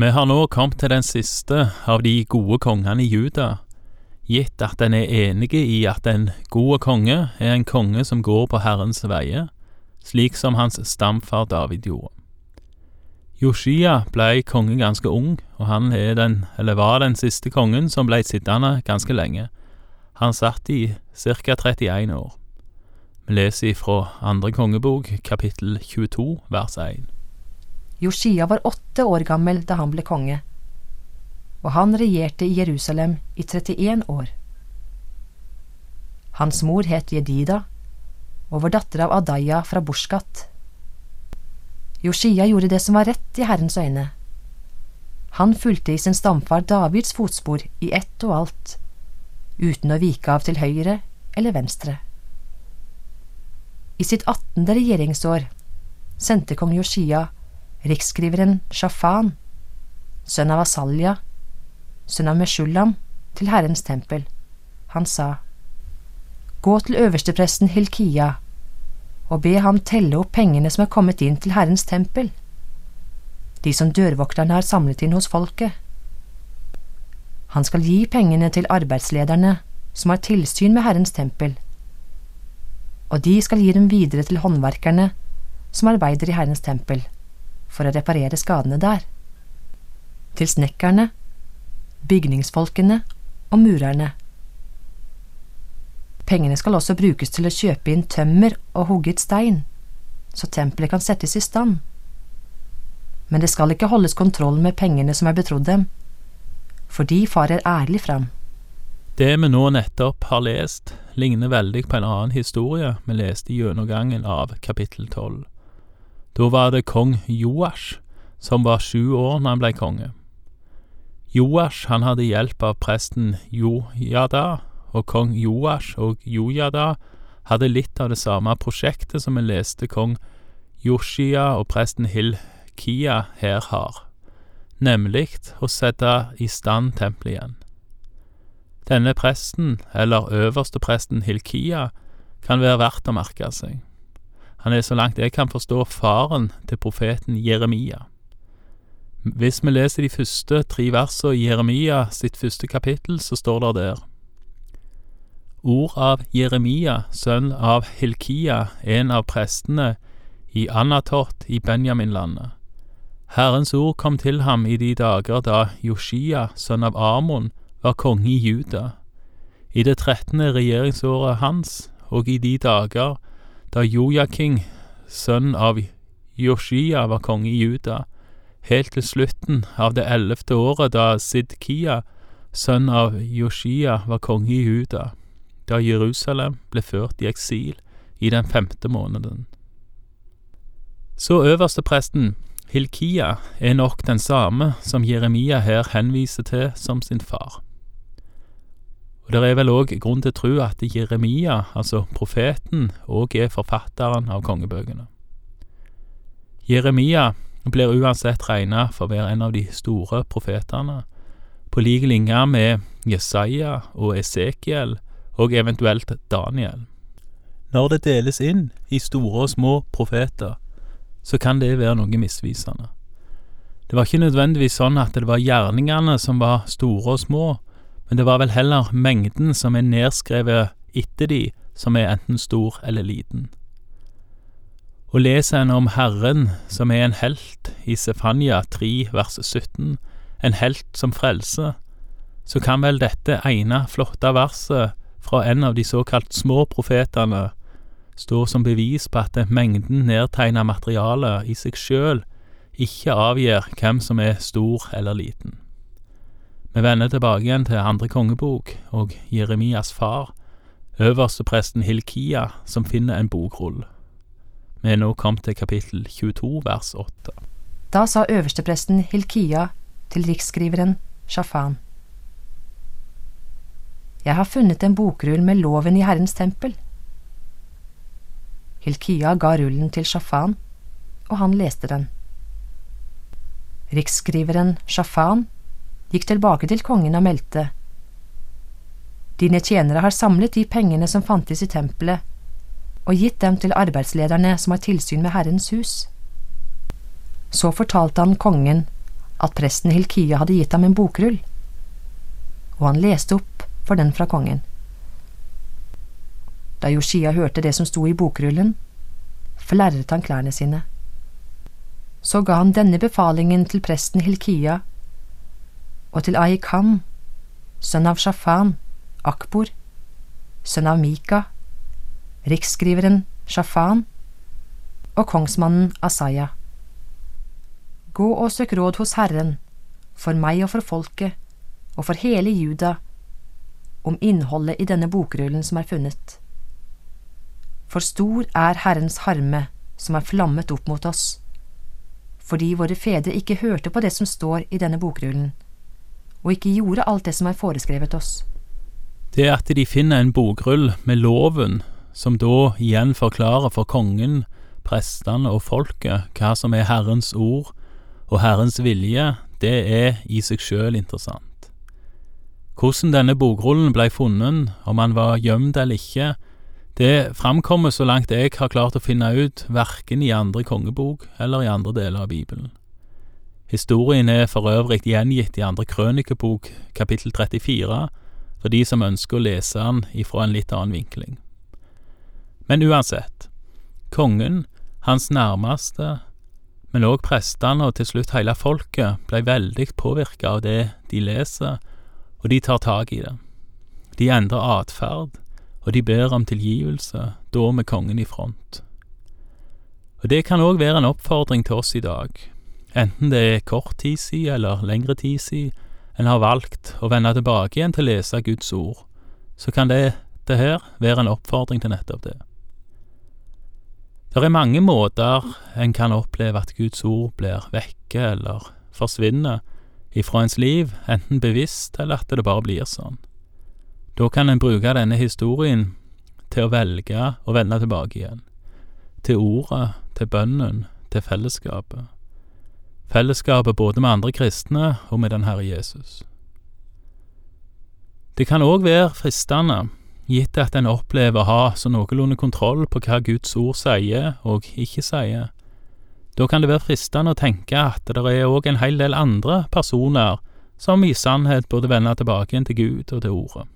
Vi har nå kommet til den siste av de gode kongene i Juda, gitt at en er enige i at en god konge er en konge som går på Herrens veier, slik som hans stamfar David gjorde. Joshia blei konge ganske ung, og han den, var den siste kongen som blei sittende ganske lenge. Han satt i ca 31 år. Vi leser ifra andre kongebok, kapittel 22, vers 1. Josia var åtte år gammel da han ble konge, og han regjerte i Jerusalem i 31 år. Hans mor het Jedida og var datter av Adaya fra Burskat. Josia gjorde det som var rett i Herrens øyne. Han fulgte i sin stamfar Davids fotspor i ett og alt, uten å vike av til høyre eller venstre. I sitt attende regjeringsår sendte kong Josia riksskriveren Shafan, sønn av Asalja, sønn av Meshulam, til Herrens tempel. Han sa, Gå til øverstepresten Hilkia og be ham telle opp pengene som er kommet inn til Herrens tempel, de som dørvokterne har samlet inn hos folket. Han skal gi pengene til arbeidslederne som har tilsyn med Herrens tempel, og de skal gi dem videre til håndverkerne som arbeider i Herrens tempel, for å reparere skadene der, til snekkerne, bygningsfolkene og murerne Pengene skal også brukes til å kjøpe inn tømmer og hugget stein, så tempelet kan settes i stand. Men det skal ikke holdes kontroll med pengene som er betrodd dem, for de farer ærlig fram. Det vi nå nettopp har lest, ligner veldig på en annen historie vi leste i gjennomgangen av kapittel tolv. Da var det kong Joash, som var sju år når han ble konge. Joash han hadde hjelp av presten Jojada, og kong Joash og Jojada hadde litt av det samme prosjektet som vi leste kong Joshia og presten Hilkia her har, nemlig å sette i stand tempelet igjen. Denne presten, eller øverstepresten Hilkia, kan være verdt å merke seg. Han er så langt jeg kan forstå faren til profeten Jeremia. Hvis vi leser de første tre versene i Jeremia sitt første kapittel, så står det der ord av Jeremia, sønn av Hilkia, en av prestene i Anatot i Benjaminlandet. Herrens ord kom til ham i de dager da Joshia, sønn av Amon, var konge i Juda, i det trettende regjeringsåret hans, og i de dager da Jojaking, sønn av Joshia, var konge i Juda, helt til slutten av det ellevte året da Sidkia, sønn av Joshia, var konge i Juda da Jerusalem ble ført i eksil i den femte måneden. Så øverstepresten, Hilkia, er nok den samme som Jeremia her henviser til som sin far. Og Det er vel òg grunn til å tro at Jeremia, altså profeten, òg er forfatteren av kongebøkene. Jeremia blir uansett regnet for å være en av de store profetene, på lik linje med Jesaja og Esekiel, og eventuelt Daniel. Når det deles inn i store og små profeter, så kan det være noe misvisende. Det var ikke nødvendigvis sånn at det var gjerningene som var store og små, men det var vel heller mengden som er nedskrevet etter de, som er enten stor eller liten. Og leser en om Herren, som er en helt, i Sefania 3 vers 17, en helt som frelse, så kan vel dette ene flotte verset fra en av de såkalt små profetene stå som bevis på at mengden nedtegna materiale i seg sjøl ikke avgjør hvem som er stor eller liten. Vi vender tilbake igjen til andre kongebok og Jeremias far, øverstepresten Hilkia, som finner en bokrull. Vi er nå kommet til kapittel 22, vers 8. Da sa øverstepresten Hilkia til riksskriveren Shafan. Jeg har funnet en bokrull med loven i Herrens tempel. Hilkia ga rullen til Shafan, og han leste den. Riksskriveren Shafan gikk tilbake til kongen og meldte. Dine tjenere har samlet de pengene som fantes i tempelet, og gitt dem til arbeidslederne som har tilsyn med Herrens hus. Så fortalte han kongen at presten Hilkia hadde gitt ham en bokrull, og han leste opp for den fra kongen. Da Joshia hørte det som sto i bokrullen, flerret han klærne sine. Så ga han denne befalingen til presten Hilkia og til Ahikam, sønn av Shafan, Akbor, sønn av Mika, riksskriveren Shafan og kongsmannen Asaya. Gå og søk råd hos Herren, for meg og for folket, og for hele Juda, om innholdet i denne bokrullen som er funnet. For stor er Herrens harme som er flammet opp mot oss, fordi våre fedre ikke hørte på det som står i denne bokrullen, og ikke gjorde alt det som er foreskrevet oss. Det at de finner en bokrull med loven, som da igjen forklarer for kongen, prestene og folket hva som er Herrens ord og Herrens vilje, det er i seg sjøl interessant. Hvordan denne bokrullen blei funnet, om han var gjemt eller ikke, det framkommer så langt jeg har klart å finne ut, verken i andre kongebok eller i andre deler av Bibelen. Historien er for øvrig gjengitt i andre krønikebok, kapittel 34, for de som ønsker å lese den ifra en litt annen vinkling. Men uansett, kongen, hans nærmeste, men òg prestene og til slutt hele folket ble veldig påvirka av det de leser, og de tar tak i det. De endrer atferd, og de ber om tilgivelse, da med kongen i front. Og det kan òg være en oppfordring til oss i dag, enten det er kort tid siden eller lengre tid siden en har valgt å vende tilbake igjen til å lese Guds ord, så kan det, det her være en oppfordring til nettopp det. Det er mange måter en kan oppleve at Guds ord blir vekke eller forsvinner ifra ens liv, enten bevisst eller at det bare blir sånn. Da kan en bruke denne historien til å velge å vende tilbake igjen. Til ordet, til bønnen, til fellesskapet. Fellesskapet både med andre kristne og med den Herre Jesus. Det kan òg være fristende, gitt at en opplever å ha så noenlunde kontroll på hva Guds ord sier og ikke sier. Da kan det være fristende å tenke at det er òg en hel del andre personer som i sannhet burde vende tilbake til Gud og til Ordet.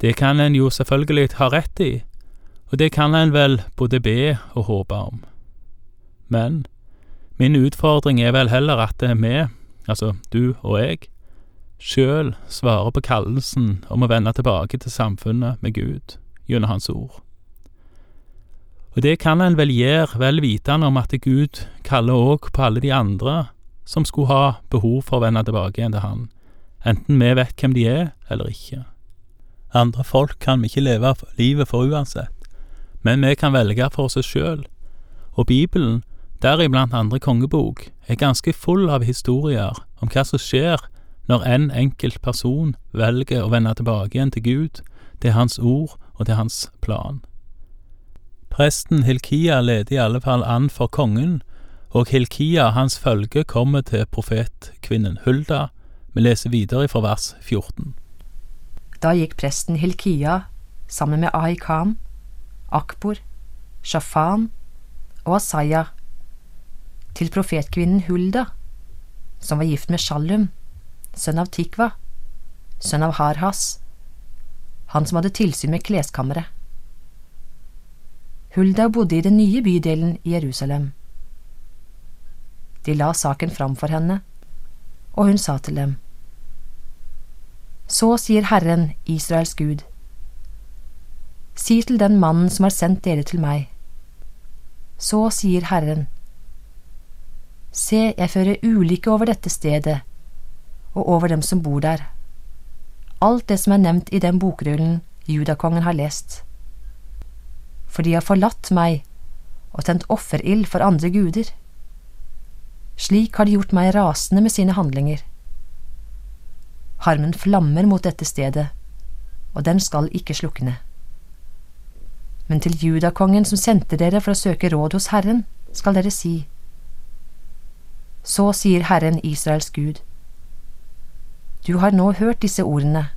Det kan en jo selvfølgelig ha rett i, og det kan en vel både be og håpe om. Men min utfordring er vel heller at det er vi, altså du og jeg, sjøl svarer på kallelsen om å vende tilbake til samfunnet med Gud gjennom Hans ord. Og det kan en vel gjøre vel vitende om at Gud kaller òg på alle de andre som skulle ha behov for å vende tilbake igjen til Han, enten vi vet hvem de er eller ikke. Andre folk kan vi ikke leve livet for uansett, men vi kan velge for oss sjøl, og Bibelen, deriblant andre kongebok, er ganske full av historier om hva som skjer når en enkelt person velger å vende tilbake igjen til Gud, til Hans ord og til Hans plan. Presten Hilkia leder i alle fall an for kongen, og Hilkia hans følge kommer til profetkvinnen Hulda. Vi leser videre fra vers 14. Da gikk presten Hilkia sammen med Ahikam, Akbor, Shafan og Asaya til profetkvinnen Hulda, som var gift med Shallum, sønn av Tikva, sønn av Harhas, han som hadde tilsyn med kleskammeret. Hulda bodde i den nye bydelen i Jerusalem. De la saken fram for henne, og hun sa til dem. Så sier Herren, Israels Gud, si til den mannen som har sendt dere til meg. Så sier Herren, se, jeg fører ulykke over dette stedet og over dem som bor der. Alt det som er nevnt i den bokrullen judakongen har lest. For de har forlatt meg og tent offerild for andre guder. Slik har de gjort meg rasende med sine handlinger. Harmen flammer mot dette stedet, og den skal ikke slukne. Men til judakongen som sendte dere for å søke råd hos Herren, skal dere si, Så sier Herren Israels Gud, du har nå hørt disse ordene.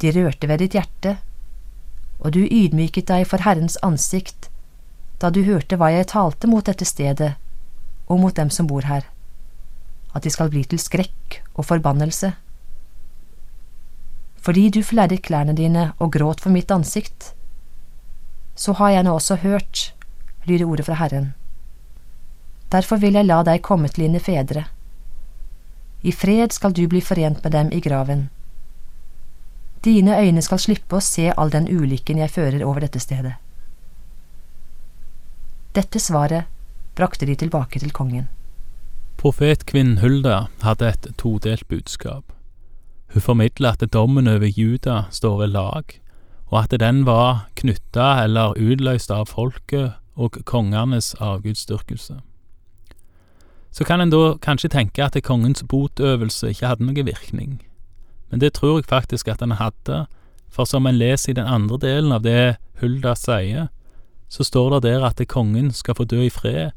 De rørte ved ditt hjerte, og du ydmyket deg for Herrens ansikt da du hørte hva jeg talte mot dette stedet og mot dem som bor her. at de skal bli til skrekk og forbannelse. Fordi du flerret klærne dine og gråt for mitt ansikt, så har jeg nå også hørt, lyder ordet fra Herren. Derfor vil jeg la deg komme til dine fedre. I fred skal du bli forent med dem i graven. Dine øyne skal slippe å se all den ulykken jeg fører over dette stedet. Dette svaret brakte de tilbake til kongen. Profetkvinnen Hulda hadde et todelt budskap. Hun formidla at dommen over Juda står ved lag, og at den var knytta eller utløst av folket og kongenes avgudsdyrkelse. Så kan en da kanskje tenke at kongens botøvelse ikke hadde noen virkning, men det tror jeg faktisk at den hadde, for som en leser i den andre delen av det Hulda sier, så står det der at kongen skal få dø i fred,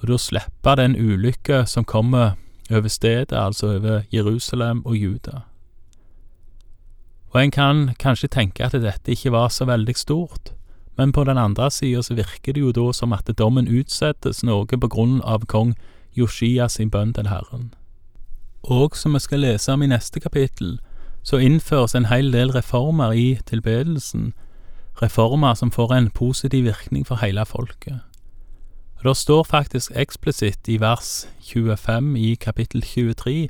og da slippe den ulykka som kommer over stedet, altså over Jerusalem og Juda. Og en kan kanskje tenke at dette ikke var så veldig stort, men på den andre sida så virker det jo da som at dommen utsettes noe på grunn av kong Joshia sin bønn til Herren. Og som vi skal lese om i neste kapittel, så innføres en hel del reformer i tilbedelsen, reformer som får en positiv virkning for hele folket. Og Det står faktisk eksplisitt i vers 25 i kapittel 23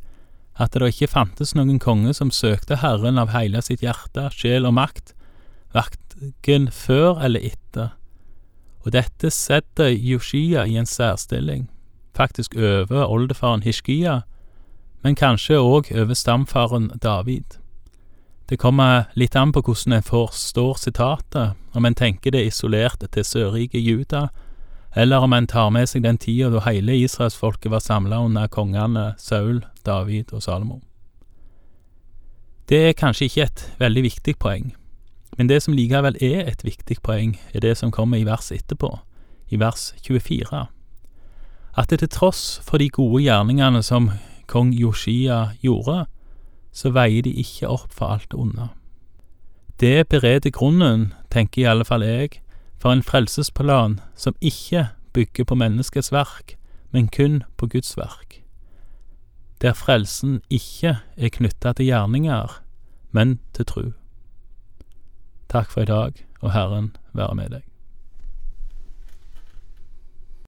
at det ikke fantes noen konge som søkte Herren av hele sitt hjerte, sjel og makt, verken før eller etter. Og dette setter Joshia i en særstilling, faktisk over oldefaren Hishkia, men kanskje òg over stamfaren David. Det kommer litt an på hvordan en forstår sitatet, om en tenker det isolert til sørriket Juda, eller om en tar med seg den tida da hele israelsfolket var samla under kongene Saul, David og Salomo. Det er kanskje ikke et veldig viktig poeng, men det som likevel er et viktig poeng, er det som kommer i vers etterpå, i vers 24. At det til tross for de gode gjerningene som kong Yoshia gjorde, så veier de ikke opp for alt onde. Det bereder grunnen, tenker i alle fall jeg, for en frelsesplan som ikke bygger på menneskets verk, men kun på Guds verk, der frelsen ikke er knytta til gjerninger, men til tru. Takk for i dag, og Herren være med deg.